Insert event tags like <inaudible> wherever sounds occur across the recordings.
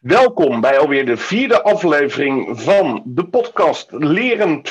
Welkom bij alweer de vierde aflevering van de podcast Leren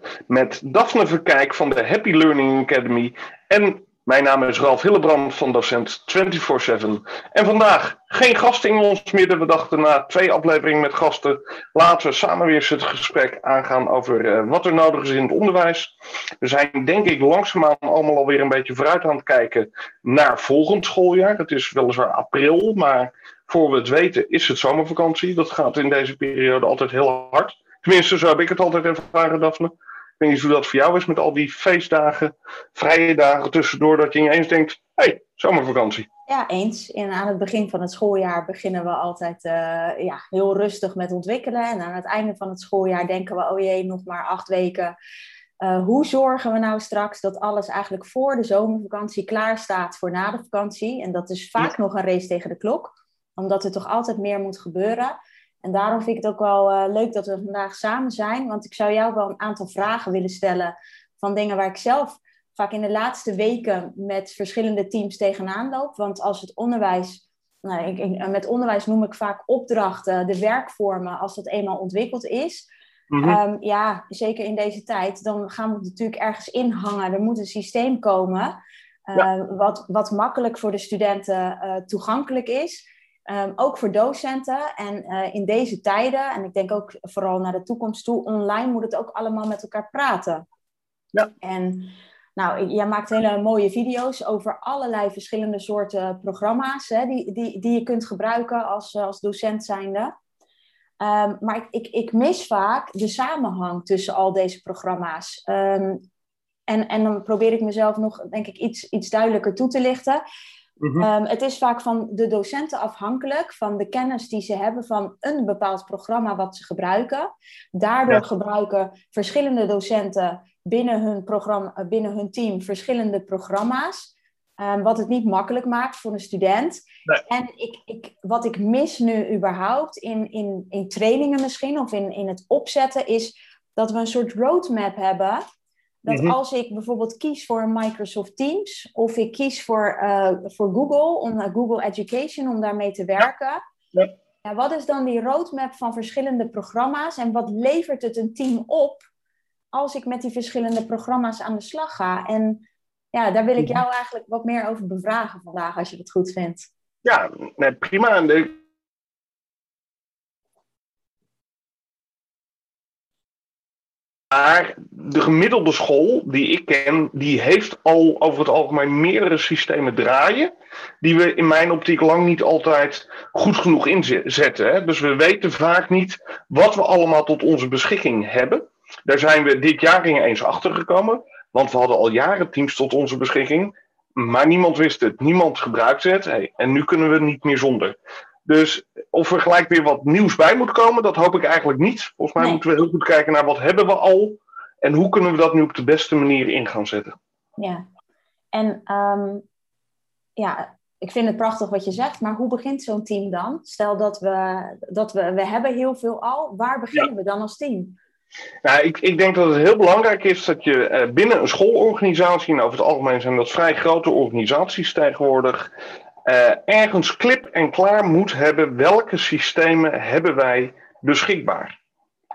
24-7 met Daphne Verkijk van de Happy Learning Academy en mijn naam is Ralf Hillebrand van Docent 24-7. En vandaag geen gast in ons midden. We dachten na twee afleveringen met gasten laten we samen weer het gesprek aangaan over uh, wat er nodig is in het onderwijs. We zijn denk ik langzaamaan allemaal alweer een beetje vooruit aan het kijken naar volgend schooljaar. Het is weliswaar april, maar voor we het weten is het zomervakantie. Dat gaat in deze periode altijd heel hard. Tenminste, zo heb ik het altijd ervaren, Daphne. Ik weet niet hoe dat voor jou is met al die feestdagen, vrije dagen tussendoor, dat je ineens denkt, hé, hey, zomervakantie. Ja, eens. En aan het begin van het schooljaar beginnen we altijd uh, ja, heel rustig met ontwikkelen. En aan het einde van het schooljaar denken we, oh jee, nog maar acht weken. Uh, hoe zorgen we nou straks dat alles eigenlijk voor de zomervakantie klaar staat voor na de vakantie? En dat is vaak nog een race tegen de klok omdat er toch altijd meer moet gebeuren. En daarom vind ik het ook wel uh, leuk dat we vandaag samen zijn. Want ik zou jou wel een aantal vragen willen stellen van dingen waar ik zelf vaak in de laatste weken met verschillende teams tegenaan loop. Want als het onderwijs, nou, ik, met onderwijs noem ik vaak opdrachten, de werkvormen, als dat eenmaal ontwikkeld is. Mhm. Ehm, ja, zeker in deze tijd, dan gaan we natuurlijk ergens inhangen. Er moet een systeem komen uh, wat, wat makkelijk voor de studenten uh, toegankelijk is. Um, ook voor docenten. En uh, in deze tijden, en ik denk ook vooral naar de toekomst toe, online moet het ook allemaal met elkaar praten. Ja. En nou, jij maakt hele mooie video's over allerlei verschillende soorten programma's hè, die, die, die je kunt gebruiken als, eh, als docent zijnde. Um, maar ik, ik, ik mis vaak de samenhang tussen al deze programma's. Um, en, en dan probeer ik mezelf nog, denk ik, iets, iets duidelijker toe te lichten. Mhm. Ehm, het is vaak van de docenten afhankelijk van de kennis die ze hebben van een bepaald programma wat ze gebruiken. Daardoor gebruiken verschillende docenten binnen hun, programma, eh, binnen hun team verschillende programma's. Um, wat het niet makkelijk maakt voor een student. En ik, ik, wat ik mis nu überhaupt in, in, in trainingen misschien, of in, in het opzetten, is dat we een soort roadmap hebben dat mhm. als ik bijvoorbeeld kies voor Microsoft Teams of ik kies voor, uh, voor Google, om, uh, Google Education, om daarmee te werken. Ja. Ja. wat is dan die roadmap van verschillende programma's en wat levert het een team op als ik met die verschillende programma's aan de slag ga? En ja, daar wil ik mhm. jou eigenlijk wat meer over bevragen vandaag, als je het goed vindt. Ja, prima. Maar de gemiddelde school die ik ken, die heeft al over het algemeen meerdere systemen draaien. Die we in mijn optiek lang niet altijd goed genoeg inzetten. Hè? Dus we weten vaak niet wat we allemaal tot onze beschikking hebben. Daar zijn we dit jaar eens achter gekomen. Want we hadden al jaren teams tot onze beschikking. Maar niemand wist het, niemand gebruikte het. En nu kunnen we niet meer zonder. Dus of er gelijk weer wat nieuws bij moet komen, dat hoop ik eigenlijk niet. Volgens mij moeten we heel goed kijken naar wat hebben we al en hoe kunnen we dat nu op de beste manier in gaan zetten. Ja, en um, ja, ik vind het prachtig wat je zegt, maar hoe begint zo'n team dan? Stel dat we, dat we, we hebben heel veel al, waar beginnen we dan als team? Nou, ik, ik denk dat het heel belangrijk is dat je uh, binnen een schoolorganisatie, en over het algemeen zijn dat vrij grote organisaties tegenwoordig, uh, ergens klip en klaar moet hebben welke systemen hebben wij beschikbaar.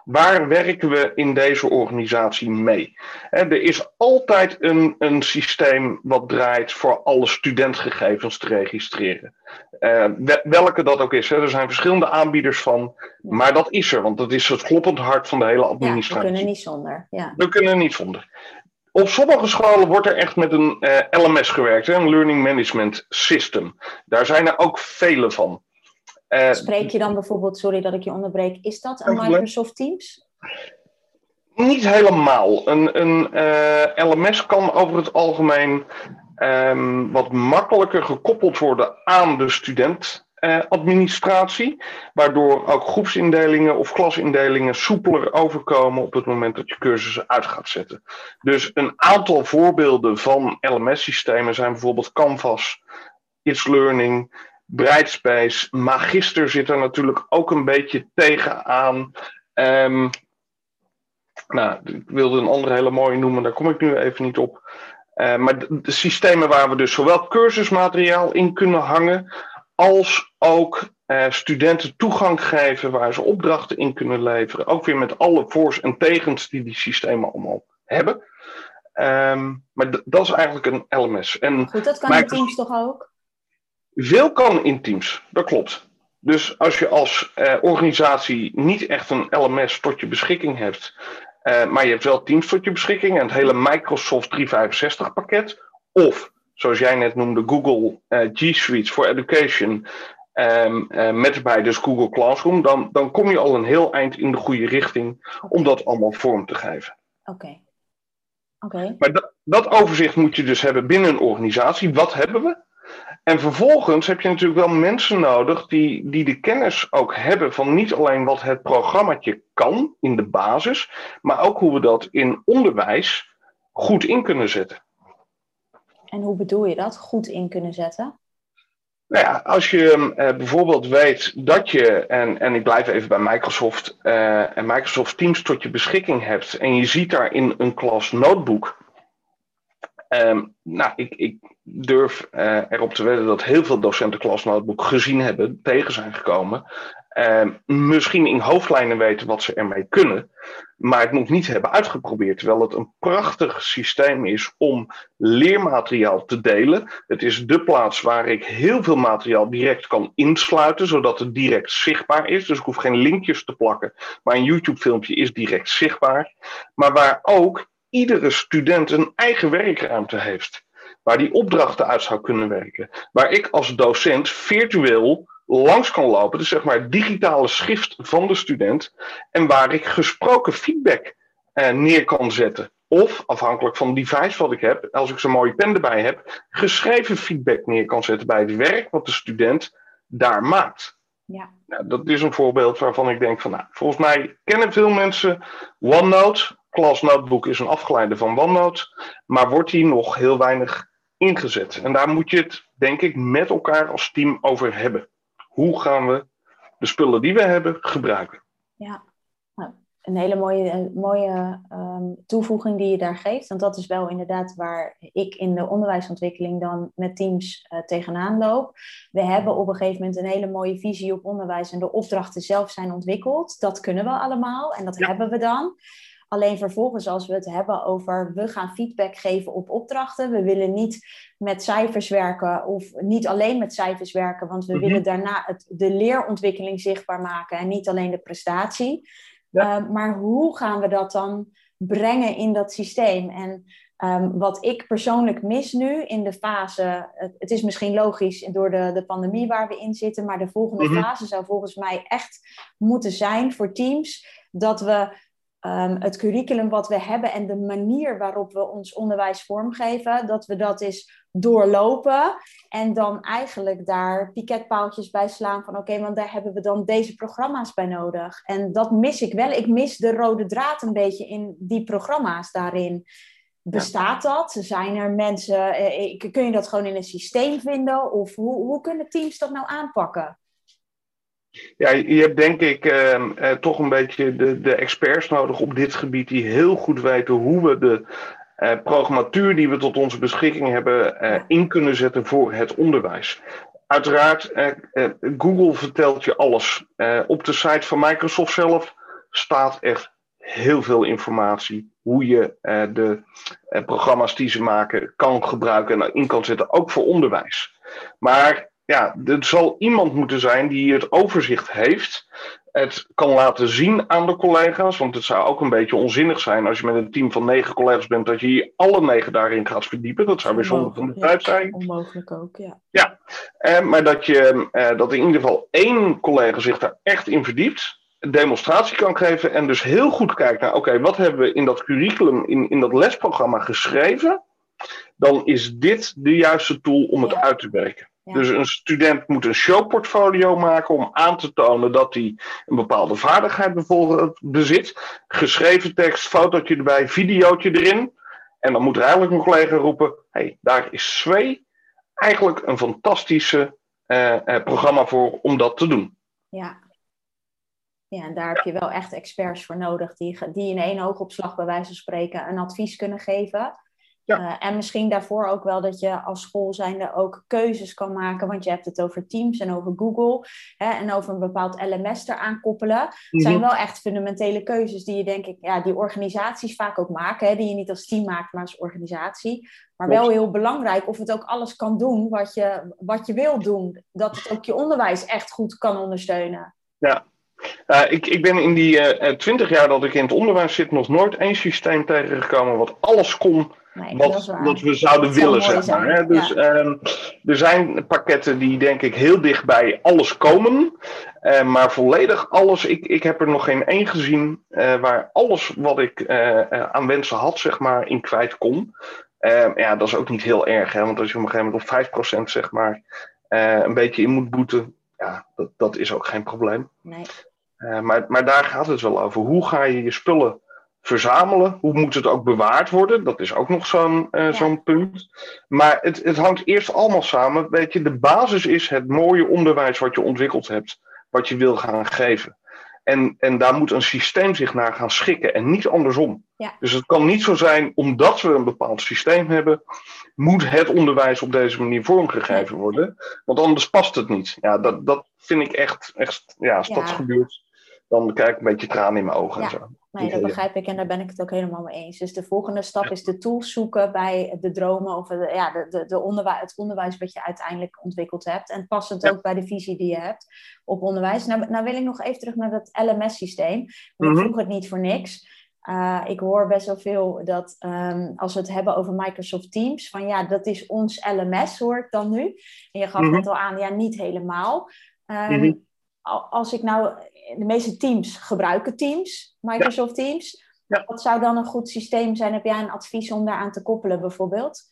Waar werken we in deze organisatie mee? er is altijd een, een systeem wat draait voor alle studentgegevens te registreren. Uh, welke dat ook is. Hè. Er zijn verschillende aanbieders van. Maar dat is er, want dat is het kloppend hart van de hele administratie. Ja, we kunnen niet zonder. Ja. We kunnen niet zonder. Op sommige scholen wordt er echt met een uh, eh, LMS gewerkt, een Learning Management System. Daar zijn er ook vele van. Uh, Spreek je dan bijvoorbeeld, sorry dat ik je onderbreek, is dat een Microsoft Teams? Niet helemaal. Een, een uh, eh, LMS kan over het algemeen um, wat makkelijker gekoppeld worden aan de student eh, administratie, waardoor ook groepsindelingen of klasindelingen soepeler overkomen op het moment dat je cursussen uit gaat zetten. Dus een aantal voorbeelden van LMS-systemen zijn bijvoorbeeld Canvas, It's Learning, Brightspace. Magister zit er natuurlijk ook een beetje tegenaan. Um, nou, ik wilde een andere hele mooie noemen, daar kom ik nu even niet op. Uh, maar de, systemen waar we dus zowel cursusmateriaal in kunnen hangen, als ook uh, studenten toegang geven waar ze opdrachten in kunnen leveren. Ook weer met alle voor's en tegens die die systemen allemaal hebben. Ehm, maar dat is eigenlijk een LMS. En Goed, dat kan in Teams toch ook? Veel kan in Teams, dat klopt. Dus als je als uh, organisatie niet echt een LMS tot je beschikking hebt, uh, maar je hebt wel Teams tot je beschikking en het hele Microsoft 365 pakket, of zoals jij net noemde, Google uh, G Suite for Education, um, met erbij dus Google Classroom, dan, dan kom je al een heel eind in de goede richting om dat allemaal vorm te geven. Oké. Okay. Maar dat, dat overzicht moet je dus hebben binnen een organisatie. Wat hebben we? En vervolgens heb je natuurlijk wel mensen nodig die, die de kennis ook hebben van niet alleen wat het programmaatje kan in de basis, maar ook hoe we dat in onderwijs goed in kunnen zetten. En hoe bedoel je dat, goed in kunnen zetten? Nou ja, als je uh, bijvoorbeeld weet dat je, en, en ik blijf even bij Microsoft, uh, en Microsoft Teams tot je beschikking hebt en je ziet daar in een klas notebook. Um, nou, ik, ik durf uh, erop te wedden dat heel veel docenten klasnotebook gezien hebben, tegen zijn gekomen. Uh, misschien in hoofdlijnen weten wat ze ermee kunnen, maar het nog niet hebben uitgeprobeerd. Terwijl het een prachtig systeem is om leermateriaal te delen. Het is de plaats waar ik heel veel materiaal direct kan insluiten, zodat het direct zichtbaar is. Dus ik hoef geen linkjes te plakken, maar een YouTube-filmpje is direct zichtbaar. Maar waar ook iedere student een eigen werkruimte heeft. Waar die opdrachten uit zou kunnen werken. Waar ik als docent virtueel langs kan lopen, dus zeg maar digitale schrift van de student, en waar ik gesproken feedback eh, neer kan zetten. Of, afhankelijk van het device wat ik heb, als ik zo'n mooie pen erbij heb, geschreven feedback neer kan zetten bij het werk wat de student daar maakt. Ja. Nou, dat is een voorbeeld waarvan ik denk van, nou, volgens mij kennen veel mensen OneNote. Class Notebook is een afgeleide van OneNote, maar wordt die nog heel weinig ingezet. En daar moet je het, denk ik, met elkaar als team over hebben. Hoe gaan we de spullen die we hebben gebruiken? Ja, nou, een hele mooie, mooie ehm, toevoeging die je daar geeft. Want dat is wel inderdaad waar ik in de onderwijsontwikkeling dan met teams uh, tegenaan loop. We hebben op een gegeven moment een hele mooie visie op onderwijs en de opdrachten zelf zijn ontwikkeld. Dat kunnen we allemaal en dat hebben we dan. Alleen vervolgens, als we het hebben over we gaan feedback geven op opdrachten, we willen niet met cijfers werken of niet alleen met cijfers werken, want we mhm. willen daarna het, de leerontwikkeling zichtbaar maken en niet alleen de prestatie. Uh, maar hoe gaan we dat dan brengen in dat systeem? En um, wat ik persoonlijk mis nu in de fase, het, het, is misschien logisch door de, de pandemie waar we in zitten, maar de volgende mhm. fase zou volgens mij echt moeten zijn voor teams dat we um, het curriculum wat we hebben en de manier waarop we ons onderwijs vormgeven, dat we dat eens doorlopen en dan eigenlijk daar piketpaaltjes bij slaan van oké, want daar hebben we dan deze programma's bij nodig. En dat mis ik wel. Ik mis de rode draad een beetje in die programma's daarin. Bestaat dat? Zijn er mensen, eh, kun je dat gewoon in een systeem vinden? Of hoe, hoe kunnen teams dat nou aanpakken? Ja, je hebt denk ik ehm, eh, toch een beetje de, de experts nodig op dit gebied die heel goed weten hoe we de eh, programmatuur die we tot onze beschikking hebben eh, in kunnen zetten voor het onderwijs. Uiteraard, eh, Google vertelt je alles. Op de site van Microsoft zelf staat echt heel veel informatie hoe je de programma's die ze maken kan gebruiken en in kan zetten, ook voor onderwijs. Maar ja, er zal iemand moeten zijn die het overzicht heeft. Het kan laten zien aan de collega's. Want het zou ook een beetje onzinnig zijn als je met een team van negen collega's bent, dat je hier alle negen daarin gaat verdiepen. Dat zou weer zonde van de tijd zijn. Onmogelijk ook, ja. Ja, eh, maar dat, je, eh, dat in ieder geval één collega zich daar echt in verdiept. Een demonstratie kan geven en dus heel goed kijkt naar: oké, wat hebben we in dat curriculum, in, in dat lesprogramma geschreven? Dan is dit de juiste tool om het uit te werken. Dus een student moet een showportfolio maken om aan te tonen dat hij een bepaalde vaardigheid bijvoorbeeld bezit. Geschreven tekst, fotootje erbij, videootje erin. En dan moet er eigenlijk een collega roepen: hey, daar is Sway eigenlijk een fantastische uh, programma voor om dat te doen. Ja. Ja, en daar heb je wel echt experts voor nodig die, die in één oogopslag bij wijze van spreken een advies kunnen geven. Ja. en misschien daarvoor ook wel dat je als school zijnde ook keuzes kan maken. Want je hebt het over Teams en over Google. Hè, en over een bepaald LMS eraan koppelen. Zijn mhm. wel echt fundamentele keuzes die je denk ik, ja, die organisaties vaak ook maken. Hè, die je niet als team maakt, maar als organisatie. Maar wel heel belangrijk of het ook alles kan doen wat je, wat je wil doen. Dat het ook je onderwijs echt goed kan ondersteunen. Ja, uh, ik, ik ben in die eh, twintig jaar dat ik in het onderwijs zit nog nooit één systeem tegengekomen wat alles kon wat, wat we zouden willen, zeg maar. Hè? Dus ehm, er zijn pakketten die denk ik heel dicht bij alles komen. Uh, maar volledig alles, ik, ik heb er nog geen één gezien waar alles wat ik aan wensen had, zeg maar, in kwijt kon. Ehm, ja, dat is ook niet heel erg, hè? want als je op een gegeven moment op 5% zeg maar een beetje in moet boeten, ja, dat, dat is ook geen probleem. Nee. Maar, maar daar gaat het wel over. Hoe ga je je spullen verzamelen? Hoe moet het ook bewaard worden? Dat is ook nog zo'n uh, zo'n punt. Maar het, het hangt eerst allemaal samen. Weet je, de basis is het mooie onderwijs wat je ontwikkeld hebt, wat je wil gaan geven. En, en daar moet een systeem zich naar gaan schikken en niet andersom. Ja. Dus het kan niet zo zijn, omdat we een bepaald systeem hebben, moet het onderwijs op deze manier vormgegeven worden. Want anders past het niet. Ja, dat, dat vind ik echt, echt ja, als dat gebeurt, dan krijg ik een beetje tranen in mijn ogen. En zo. Nee, dat begrijp ik en daar ben ik het ook helemaal mee eens. Dus de volgende stap is de tools zoeken bij de dromen of de, ja, de, de, de onderwijs, het onderwijs wat je uiteindelijk ontwikkeld hebt. En passend ook bij de visie die je hebt op onderwijs. Nou, nou wil ik nog even terug naar dat LMS-systeem. Ik mhm. vroeg het niet voor niks. Uh, ik hoor best wel veel dat um, als we het hebben over Microsoft Teams, van ja, dat is ons LMS, hoor ik dan nu. En je gaf mm het al aan, ja, niet helemaal. Um, Als ik nou de meeste teams gebruiken Teams, Microsoft Teams. Ja. Wat zou dan een goed systeem zijn? Heb jij een advies om daaraan te koppelen bijvoorbeeld?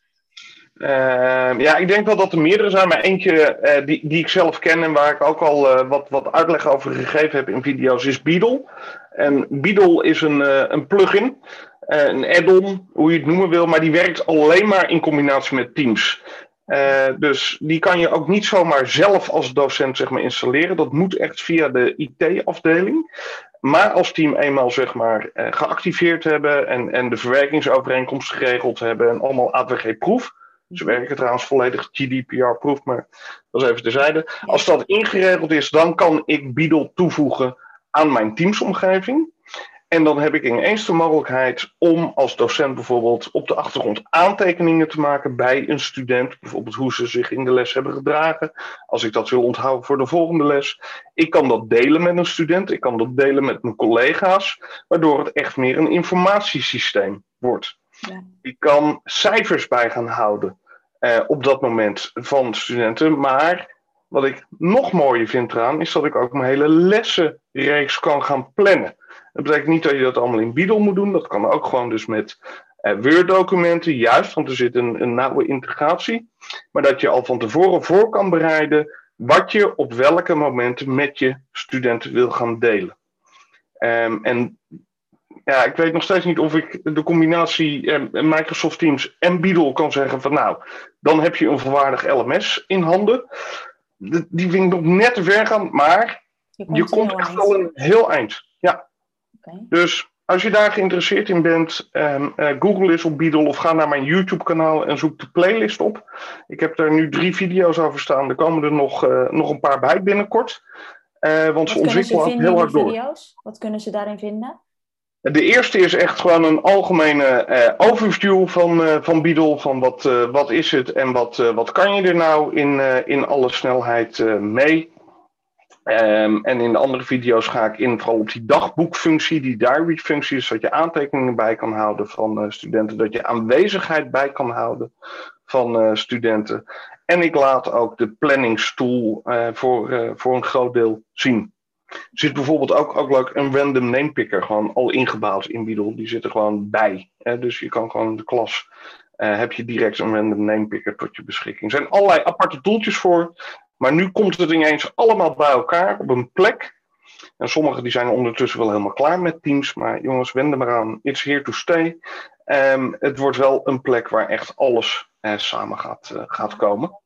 Uh, ja, ik denk wel dat er meerdere zijn, maar eentje uh, die, die ik zelf ken en waar ik ook al uh, wat, wat uitleg over gegeven heb in video's is Beadle. En Beadle is een, een plugin, een add-on, hoe je het noemen wil, maar die werkt alleen maar in combinatie met Teams. Uh, dus die kan je ook niet zomaar zelf als docent zeg maar, installeren. Dat moet echt via de IT-afdeling. Maar als team eenmaal zeg maar, uh, geactiveerd hebben en, en de verwerkingsovereenkomst geregeld hebben en allemaal AVG-proef. Ze werken trouwens volledig GDPR-proef, maar dat is even terzijde. Als dat ingeregeld is, dan kan ik Beadle toevoegen aan mijn teamsomgeving. En dan heb ik ineens de mogelijkheid om als docent bijvoorbeeld op de achtergrond aantekeningen te maken bij een student. Bijvoorbeeld hoe ze zich in de les hebben gedragen. Als ik dat wil onthouden voor de volgende les. Ik kan dat delen met een student. Ik kan dat delen met mijn collega's. Waardoor het echt meer een informatiesysteem wordt. Ja. Ik kan cijfers bij gaan houden eh, op dat moment van studenten. Maar wat ik nog mooier vind eraan is dat ik ook mijn hele lessenreeks kan gaan plannen. Dat betekent niet dat je dat allemaal in Beadle moet doen. Dat kan ook gewoon dus met uh, Word-documenten, juist, want er zit een, een nauwe integratie. Maar dat je al van tevoren voor kan bereiden wat je op welke momenten met je studenten wil gaan delen. Um, en ja, ik weet nog steeds niet of ik de combinatie uh, Microsoft Teams en Beadle kan zeggen van nou, dan heb je een volwaardig LMS in handen. Die vind ik nog net te ver gaan, maar je komt, je komt echt al een heel eind. Ja. Dus als je daar geïnteresseerd in bent, um, uh, Google eens op Beadle of ga naar mijn YouTube-kanaal en zoek de playlist op. Ik heb daar nu drie video's over staan. Er komen er nog, uh, nog een paar bij binnenkort. Uh, want ze ontwikkelen heel hard door. Wat kunnen ze daarin vinden? De eerste is echt gewoon een algemene uh, overview van, uh, van Beadle. Van wat, uh, wat is het en wat, wat kan je er nou in, in alle snelheid mee. Um, en in de andere video's ga ik in vooral op die dagboekfunctie, die diary-functie, dus dat je aantekeningen bij kan houden van studenten, dat je aanwezigheid bij kan houden van studenten. En ik laat ook de planningstool uh, voor, voor een groot deel zien. Er zit bijvoorbeeld ook, ook leuk een random name picker, gewoon al ingebouwd in Beadle. Die zit er gewoon bij. Hè? Dus je kan gewoon de klas heb je direct een random name picker tot je beschikking. Er zijn allerlei aparte toeltjes voor. Maar nu komt het ineens allemaal bij elkaar op een plek. En sommigen die zijn ondertussen wel helemaal klaar met Teams. Maar jongens, wend er maar aan. It's here to stay. Um, het wordt wel een plek waar echt alles eh, samen gaat, uh, gaat komen.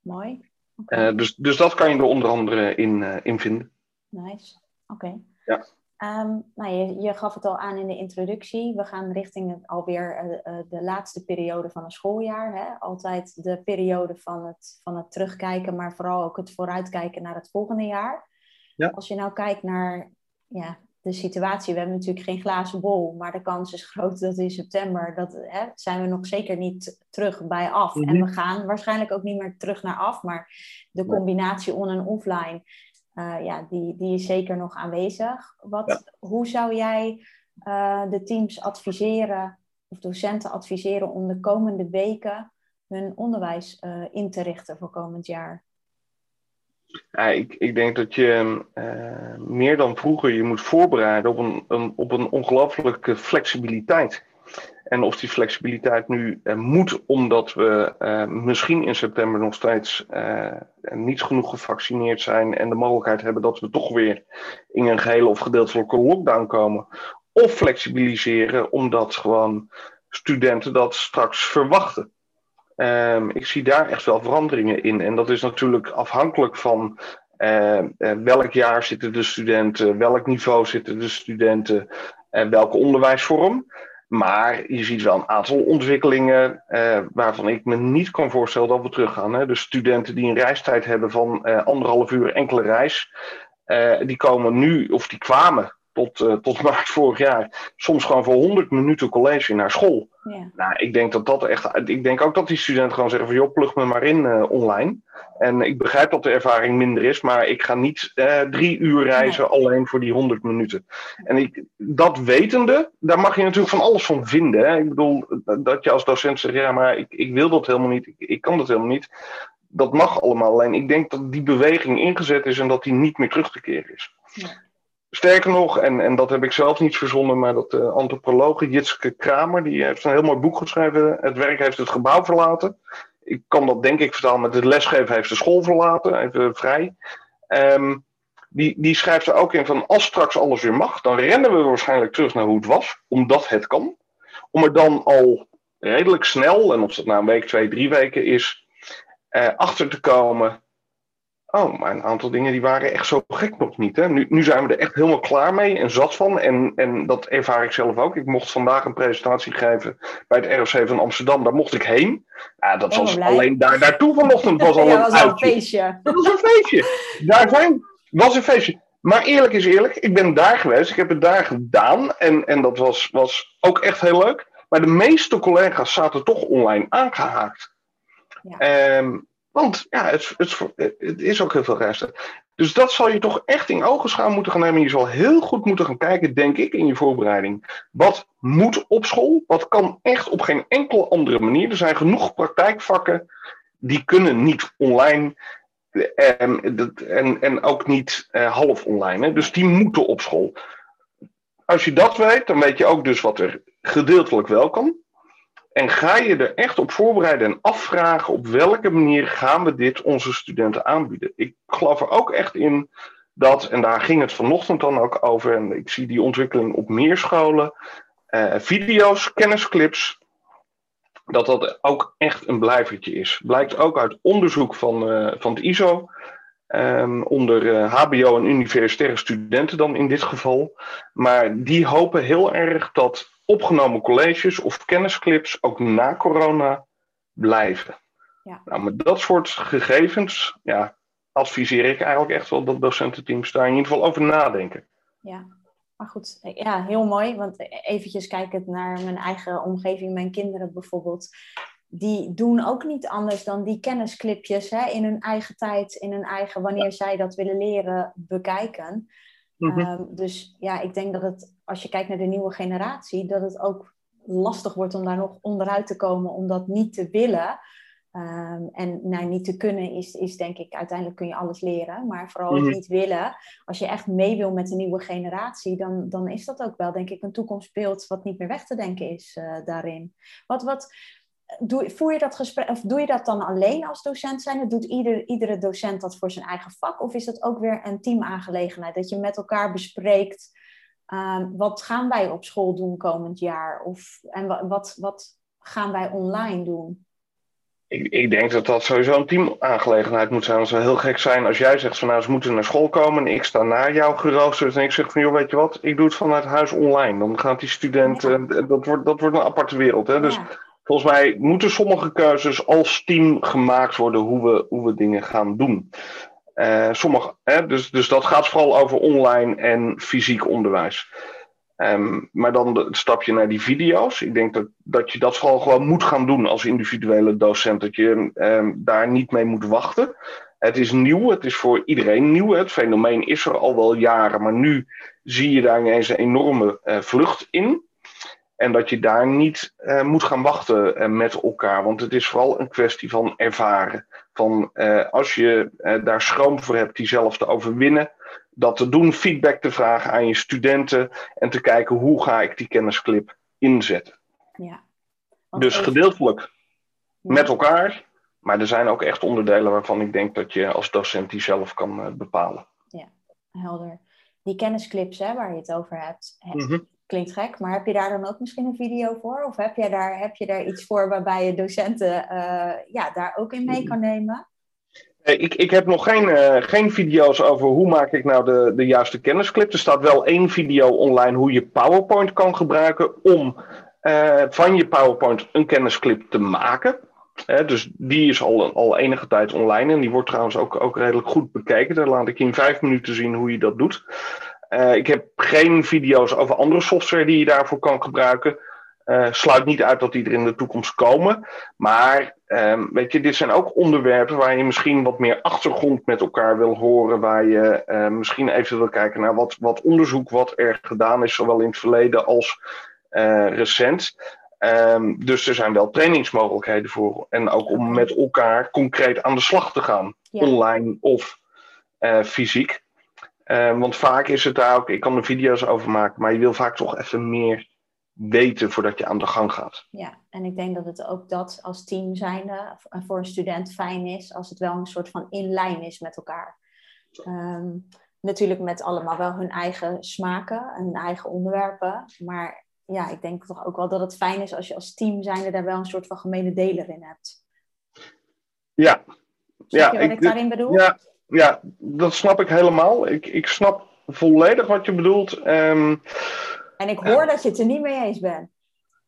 Mooi. Okay. Dus, dus dat kan je er onder andere in, in vinden. Nice. Oké. Ja. Ehm, nou, je, je, gaf het al aan in de introductie. We gaan richting het, alweer uh, de laatste periode van een schooljaar. Hè? Altijd de periode van het, van het terugkijken, maar vooral ook het vooruitkijken naar het volgende jaar. Ja. Als je nou kijkt naar ja, de situatie, we hebben natuurlijk geen glazen bol, maar de kans is groot dat in september, dat hè, zijn we nog zeker niet terug bij af. En mhm. we gaan waarschijnlijk ook niet meer terug naar af, maar de combinatie on- en offline uh, ja, die, die is zeker nog aanwezig. Wat, Hoe zou jij uh, de teams adviseren of docenten adviseren om de komende weken hun onderwijs uh, in te richten voor komend jaar? Ja, ik, ik denk dat je meer dan vroeger je moet voorbereiden op een, een op een ongelooflijke flexibiliteit. En of die flexibiliteit nu uh, moet, omdat we uh, misschien in september nog steeds uh, niet genoeg gevaccineerd zijn en de mogelijkheid hebben dat we toch weer in een gehele of gedeeltelijke lockdown komen. Of flexibiliseren, omdat gewoon studenten dat straks verwachten. Um, ik zie daar echt wel veranderingen in. En dat is natuurlijk afhankelijk van welk jaar zitten de studenten, welk niveau zitten de studenten en welke onderwijsvorm. Maar je ziet wel een aantal ontwikkelingen uh, waarvan ik me niet kan voorstellen dat we teruggaan. Hè. Dus studenten die een reistijd hebben van uh, anderhalf uur enkele reis, uh, die komen nu, of die kwamen tot, uh, tot <laughs> maart vorig jaar, soms gewoon voor 100 minuten college naar school. Ja. Nou, ik denk dat dat echt. Ik denk ook dat die studenten gewoon zeggen van joh, plug me maar in uh, online. En ik begrijp dat de ervaring minder is, maar ik ga niet uh, drie uur reizen nee. alleen voor die 100 minuten. En ik, dat wetende, daar mag je natuurlijk van alles van vinden. Hè? Ik bedoel, dat je als docent zegt, ja, maar ik, ik wil dat helemaal niet, ik, ik kan dat helemaal niet. Dat mag allemaal. Alleen ik denk dat die beweging ingezet is en dat die niet meer terug te keren is. Ja. Sterker nog, en, en dat heb ik zelf niet verzonnen, maar dat de antropoloog Jitske Kramer, die heeft een heel mooi boek geschreven. Het werk heeft het gebouw verlaten. Ik kan dat denk ik vertalen met het lesgeven heeft de school verlaten, even vrij. Um, die, die schrijft er ook in van als straks alles weer mag, dan rennen we waarschijnlijk terug naar hoe het was, omdat het kan. Om er dan al redelijk snel, en of dat nou een week, twee, drie weken is, uh, achter te komen Oh, maar een aantal dingen die waren echt zo gek nog niet. Hè? Nu, nu zijn we er echt helemaal klaar mee en zat van. En, en dat ervaar ik zelf ook. Ik mocht vandaag een presentatie geven bij het ROC van Amsterdam. Daar mocht ik heen. Ja, dat was alleen daar naartoe vanochtend. Was al <laughs> ja, een, was al een feestje. Dat was een feestje. <laughs> Daar zijn, was een feestje. Maar eerlijk is eerlijk, ik ben daar geweest. Ik heb het daar gedaan. En, en dat was, was ook echt heel leuk. Maar de meeste collega's zaten toch online aangehaakt. Ja. Um, want ja, het, het, is ook heel veel resten. Dus dat zal je toch echt in ogenschouw moeten gaan nemen. Je zal heel goed moeten gaan kijken, denk ik, in je voorbereiding. Wat moet op school? Wat kan echt op geen enkele andere manier? Er zijn genoeg praktijkvakken die kunnen niet online. En, en, en ook niet uh, half online. Hè? Dus die moeten op school. Als je dat weet, dan weet je ook dus wat er gedeeltelijk wel kan. En ga je er echt op voorbereiden en afvragen op welke manier gaan we dit onze studenten aanbieden. Ik geloof er ook echt in dat, en daar ging het vanochtend dan ook over, en ik zie die ontwikkeling op meer scholen, uh, video's, kennisclips, dat dat ook echt een blijvertje is. Blijkt ook uit onderzoek van, uh, van het ISO, um, onder HBO en universitaire studenten dan in dit geval. Maar die hopen heel erg dat opgenomen colleges of kennisclips ook na corona blijven. Ja. Nou, met dat soort gegevens ja, adviseer ik eigenlijk echt wel dat docententeams daar in ieder geval over nadenken. Ja, maar goed, ja, heel mooi. Want eventjes kijkend naar mijn eigen omgeving, mijn kinderen bijvoorbeeld. Die doen ook niet anders dan die kennisclipjes hè, in hun eigen tijd, in hun eigen, wanneer zij dat willen leren, bekijken. Mm -hmm. um, dus ja, ik denk dat het als je kijkt naar de nieuwe generatie, dat het ook lastig wordt om daar nog onderuit te komen, om dat niet te willen. Um, en nou, niet te kunnen is, is denk ik, uiteindelijk kun je alles leren. Maar vooral het mhm. niet willen. Als je echt mee wil met de nieuwe generatie, dan, dan is dat ook wel, denk ik, een toekomstbeeld wat niet meer weg te denken is uh, daarin. Wat, wat, doe, voer je dat gesprek, of doe je dat dan alleen als docent zijn? Doet ieder, iedere docent dat voor zijn eigen vak? Of is dat ook weer een teamaangelegenheid? Dat je met elkaar bespreekt Um, wat gaan wij op school doen komend jaar? Of, en wat, wat gaan wij online doen? Ik, ik, denk dat dat sowieso een teamaangelegenheid moet zijn. Het zou heel gek zijn als jij zegt van nou ze moeten naar school komen en ik sta naar jou geroosterd en ik zeg van joh weet je wat, ik doe het vanuit huis online. Dan gaat die student, eh, dat, wordt, dat wordt een aparte wereld. Hè? Dus volgens mij moeten sommige keuzes als team gemaakt worden hoe we, hoe we dingen gaan doen. Uh, sommige, hè? Dus, dus dat gaat vooral over online en fysiek onderwijs. Um, maar dan het stapje naar die video's. Ik denk dat, dat je dat vooral gewoon moet gaan doen als individuele docent. Dat je um, daar niet mee moet wachten. Het is nieuw, het is voor iedereen nieuw. Het fenomeen is er al wel jaren, maar nu zie je daar ineens een enorme uh, vlucht in. En dat je daar niet uh, moet gaan wachten uh, met elkaar. Want het is vooral een kwestie van ervaren. Van als je daar schroom voor hebt die zelf te overwinnen dat te doen, feedback te vragen aan je studenten en te kijken hoe ga ik die kennisclip inzetten. Ja. Dus gedeeltelijk met elkaar, maar er zijn ook echt onderdelen waarvan ik denk dat je als docent die zelf kan bepalen. Ja, helder. Die kennisclips hè, waar je het over hebt, mhm. Klinkt gek, maar heb je daar dan ook misschien een video voor? Of heb je daar, heb je daar iets voor waarbij je docenten uh, ja, daar ook in mee kan nemen? Eh, ik, ik heb nog geen, uh, geen video's over hoe maak ik nou de, de juiste kennisclip. Er staat wel één video online hoe je PowerPoint kan gebruiken om uh, van je PowerPoint een kennisclip te maken. dus die is al, al enige tijd online en die wordt trouwens ook, ook redelijk goed bekeken. Daar laat ik in vijf minuten zien hoe je dat doet. Ik heb geen video's over andere software die je daarvoor kan gebruiken. Uh, sluit niet uit dat die er in de toekomst komen. Maar um, weet je, dit zijn ook onderwerpen waar je misschien wat meer achtergrond met elkaar wil horen. Waar je uh, misschien even wil kijken naar wat, wat onderzoek wat er gedaan is, zowel in het verleden als recent. Um, dus er zijn wel trainingsmogelijkheden voor. En ook om met elkaar concreet aan de slag te gaan. Ja. Online of fysiek. Ehm, want vaak is het daar ook, ik kan er video's over maken, maar je wil vaak toch even meer weten voordat je aan de gang gaat. Ja, en ik denk dat het ook dat als team zijnde voor een student fijn is als het wel een soort van in lijn is met elkaar. Um, natuurlijk met allemaal wel hun eigen smaken en eigen onderwerpen, maar ja, ik denk toch ook wel dat het fijn is als je als team zijnde daar wel een soort van gemene deler in hebt. Ja. Snap ja, je wat ik, ik daarin bedoel? Ja, ja, dat snap ik helemaal. Ik, ik snap volledig wat je bedoelt. Um, en ik hoor dat je het er niet mee eens bent.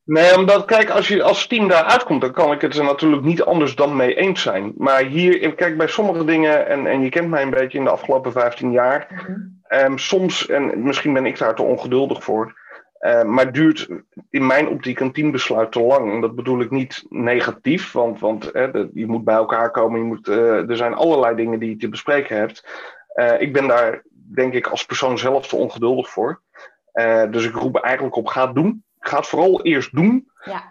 Nee, omdat, kijk, als je als team daar uitkomt, dan kan ik het er natuurlijk niet anders dan mee eens zijn. Maar hier, kijk, bij sommige dingen, en, en je kent mij een beetje in de afgelopen 15 jaar, mm soms, en misschien ben ik daar te ongeduldig voor, uh, maar duurt in mijn optiek een teambesluit te lang. En dat bedoel ik niet negatief, want, want je moet bij elkaar komen, je moet, uh, er zijn allerlei dingen die je te bespreken hebt. Uh, ik ben daar, denk ik, als persoon zelf te ongeduldig voor. Dus ik roep eigenlijk op, ga het doen. Ga het vooral eerst doen. Ja.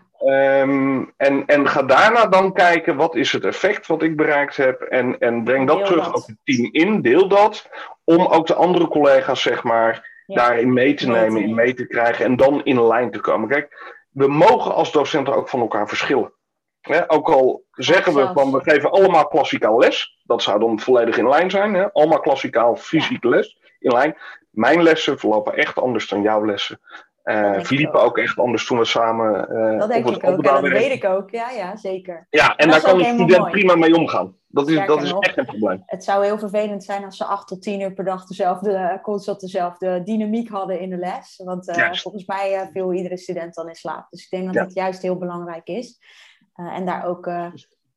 Um, en, en ga daarna dan kijken, wat is het effect wat ik bereikt heb? En, en breng dat terug op het team in, deel dat. Om ook de andere collega's, zeg maar, ja. daarin mee te nemen, in mee te krijgen. En dan in lijn te komen. Kijk, we mogen als docenten ook van elkaar verschillen. ook al zeggen we van we geven allemaal klassikaal les, dat zou dan volledig in lijn zijn. Hè? Allemaal klassikaal fysiek les in lijn mijn lessen verlopen echt anders dan jouw lessen. Uh, verliepen ook. echt anders toen we samen. Uh, dat denk ik ook, dat weet ik ook. Ja, ja zeker. Ja, en, daar kan een student prima mee omgaan. Dat is, dat is echt een probleem. Het zou heel vervelend zijn als ze acht tot tien uur per dag dezelfde, constant dezelfde dynamiek hadden in de les. Want uh, volgens mij viel iedere student dan in slaap. Dus ik denk dat ja. dat juist heel belangrijk is. en daar ook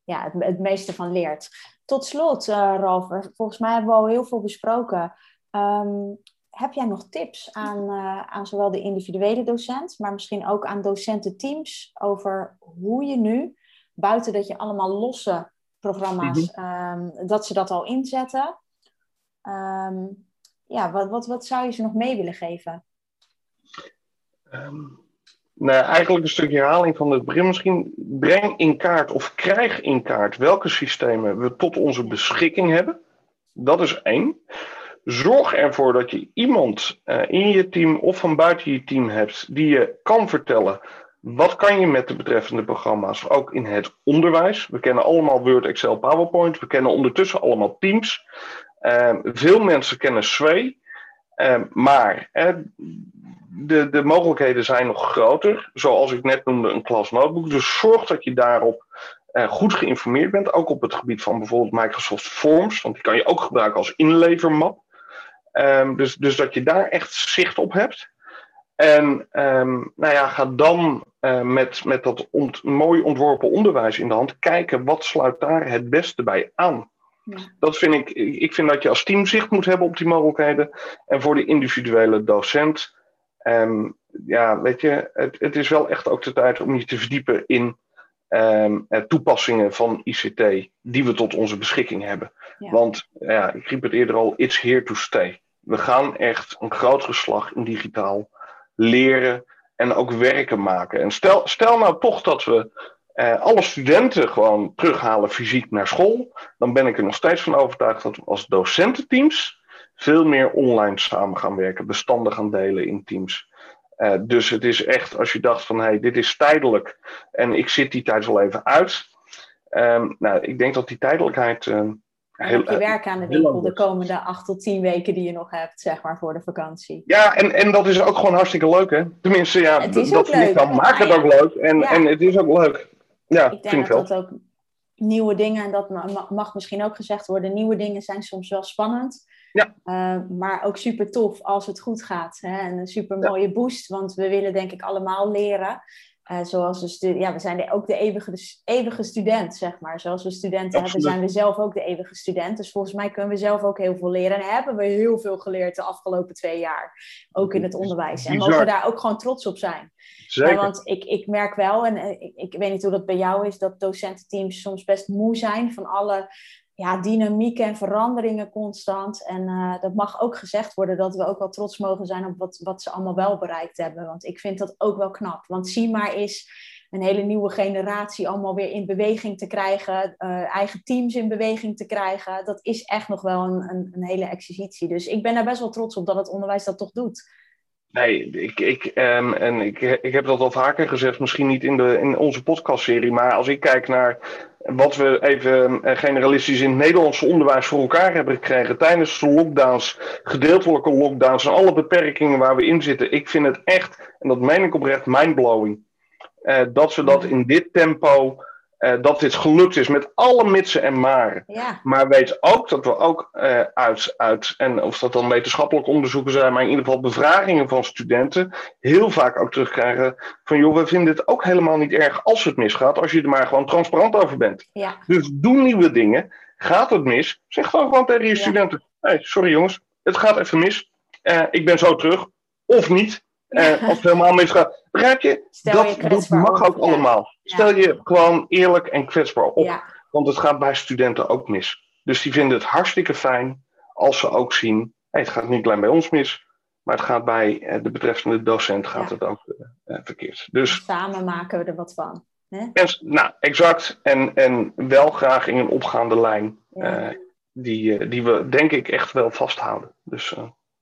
ja, het, het meeste van leert. Tot slot, Ralf, volgens mij hebben we al heel veel besproken. Um, heb jij nog tips aan, uh, aan zowel de individuele docent, maar misschien ook aan docententeams over hoe je nu, buiten dat je allemaal losse programma's, mm um, dat ze dat al inzetten, um, ja, wat, wat, wat zou je ze nog mee willen geven? Um, nou, eigenlijk een stukje herhaling van het begin misschien. Breng in kaart of krijg in kaart welke systemen we tot onze beschikking hebben. Dat is één. Zorg ervoor dat je iemand uh, in je team of van buiten je team hebt die je kan vertellen wat kan je met de betreffende programma's, ook in het onderwijs. We kennen allemaal Word, Excel, PowerPoint. We kennen ondertussen allemaal Teams. Uh, veel mensen kennen Sway. Uh, maar de, de mogelijkheden zijn nog groter. Zoals ik net noemde, een klas notebook. Dus zorg dat je daarop goed geïnformeerd bent. Ook op het gebied van bijvoorbeeld Microsoft Forms. Want die kan je ook gebruiken als inlevermap. Um, dus, dus dat je daar echt zicht op hebt. En um, nou ja, ga dan uh, met, met dat ont, mooi ontworpen onderwijs in de hand kijken wat sluit daar het beste bij aan. Ja. Dat vind ik, ik vind dat je als team zicht moet hebben op die mogelijkheden. En voor de individuele docent, um, ja, weet je, het, het is wel echt ook de tijd om je te verdiepen in um, toepassingen van ICT die we tot onze beschikking hebben. Ja. Want ja, ik riep het eerder al, it's here to stay. We gaan echt een grotere slag in digitaal leren en ook werken maken. En stel, stel nou toch dat we eh, alle studenten gewoon terughalen fysiek naar school, dan ben ik er nog steeds van overtuigd dat we als docententeams veel meer online samen gaan werken, bestanden gaan delen in teams. Uh, dus het is echt, als je dacht van hé, hey, dit is tijdelijk en ik zit die tijd wel even uit. Um, nou, ik denk dat die tijdelijkheid en heel, heb je werk aan de winkel de komende acht tot tien weken die je nog hebt, zeg maar, voor de vakantie. Ja, en, en dat is ook gewoon hartstikke leuk, hè? Tenminste, ja, het is dat vind ik dan maakt het ook leuk. En, ja. en het is ook leuk. Ja, ik denk dat dat ook nieuwe dingen, en dat mag misschien ook gezegd worden, nieuwe dingen zijn soms wel spannend. Ja. Uh, maar ook super tof als het goed gaat. Hè? En een super mooie ja. boost, want we willen denk ik allemaal leren. Uh, zoals de ja, we zijn ook de eeuwige, eeuwige student, zeg maar. Zoals we studenten Absoluut. hebben, zijn we zelf ook de eeuwige student. Dus volgens mij kunnen we zelf ook heel veel leren. En hebben we heel veel geleerd de afgelopen twee jaar. Ook in het onderwijs. En mogen we daar ook gewoon trots op zijn. Zeker. Ja, want ik, ik merk wel, en ik, ik weet niet hoe dat bij jou is, dat docententeams soms best moe zijn van alle ja, dynamiek en veranderingen constant. En uh, dat mag ook gezegd worden dat we ook wel trots mogen zijn op wat, wat ze allemaal wel bereikt hebben. Want ik vind dat ook wel knap. Want zie maar eens een hele nieuwe generatie allemaal weer in beweging te krijgen, uh, eigen teams in beweging te krijgen. Dat is echt nog wel een, een, een, hele exercitie. Dus ik ben daar best wel trots op dat het onderwijs dat toch doet. Nee, ik, ik, um, en ik, ik heb dat al vaker gezegd, misschien niet in, de, in onze podcastserie, maar als ik kijk naar wat we even eh, generalistisch in het Nederlandse onderwijs voor elkaar hebben gekregen tijdens de lockdowns, gedeeltelijke lockdowns en alle beperkingen waar we in zitten. Ik vind het echt, en dat meen ik oprecht, mindblowing. Uh, dat we dat in dit tempo uh, dat dit gelukt is met alle mitsen en maren. Ja. Maar weet ook dat we ook uh, uit, uit, en of dat dan wetenschappelijk onderzoeken zijn, maar in ieder geval bevragingen van studenten, heel vaak ook terugkrijgen van joh, we vinden het ook helemaal niet erg als het misgaat, als je er maar gewoon transparant over bent. Ja. Dus doe nieuwe dingen. Gaat het mis? Zeg dan gewoon tegen je studenten: hey, sorry jongens, het gaat even mis. Uh, ik ben zo terug. Of niet. Uh, als het helemaal misgaat. Begrijp je? Stel dat, je mag ook allemaal. Stel je gewoon eerlijk en kwetsbaar op. Want het gaat bij studenten ook mis. Dus die vinden het hartstikke fijn als ze ook zien: hey, het gaat niet alleen bij ons mis, maar het gaat bij eh, de betreffende docent gaat het ook uh, verkeerd. Dus, Samen maken we er wat van. Hè? En, nou, exact. En, en wel graag in een opgaande lijn. Uh, die, die we denk ik echt wel vasthouden. Dus,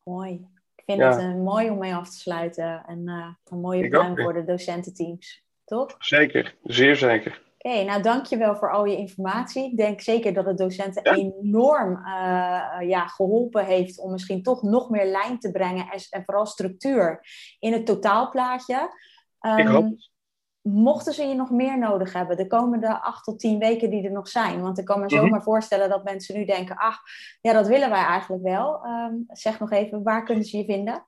Mooi. Ik vind het uh, mooi om mee af te sluiten. En uh, een mooie pluim voor de docententeams. Toch? Zeker, zeer zeker. Oké, okay, nou dankjewel voor al je informatie. Ik denk zeker dat het docenten ja. enorm uh, ja, geholpen heeft om misschien toch nog meer lijn te brengen en, en vooral structuur in het totaalplaatje. Um, ik hoop mochten ze je nog meer nodig hebben de komende acht tot tien weken die er nog zijn? Want ik kan me zomaar mm voorstellen dat mensen nu denken, ach, ja, dat willen wij eigenlijk wel. Um, zeg nog even, waar kunnen ze je vinden?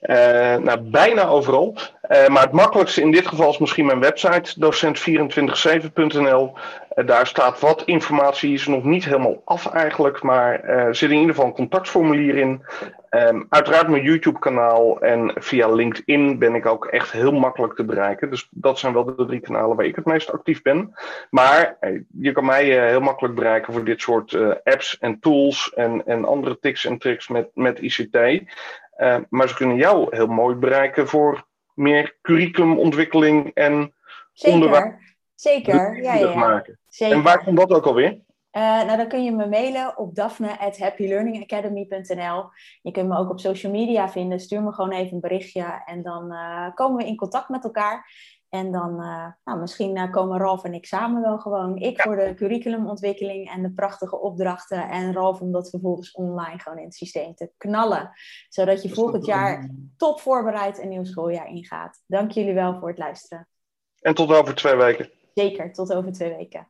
Uh, nou, bijna overal. Uh, maar het makkelijkste in dit geval is misschien mijn website, docent247.nl. Uh, daar staat wat informatie, is nog niet helemaal af eigenlijk, maar er zit in ieder geval een contactformulier in. Um, uiteraard mijn YouTube-kanaal en via LinkedIn ben ik ook echt heel makkelijk te bereiken. Dus dat zijn wel de drie kanalen waar ik het meest actief ben. Maar je kan mij heel makkelijk bereiken voor dit soort apps en tools en, en andere tips en tricks met, met ICT. Uh, maar ze kunnen jou heel mooi bereiken voor meer curriculumontwikkeling en Zeker. onderwijs. Zeker, ja, ja, Maken. Zeker. En waar komt dat ook alweer? Uh, nou, dan kun je me mailen op daphne.happylearningacademy.nl. Je kunt me ook op social media vinden. Stuur me gewoon even een berichtje en dan uh, komen we in contact met elkaar. En dan, uh, nou, misschien komen Ralf en ik samen wel gewoon. Ik voor de curriculumontwikkeling en de prachtige opdrachten. En Ralf om dat vervolgens online gewoon in het systeem te knallen. Zodat je volgend jaar top voorbereid een nieuw schooljaar ingaat. Dank jullie wel voor het luisteren. En tot over twee weken. Zeker, tot over twee weken.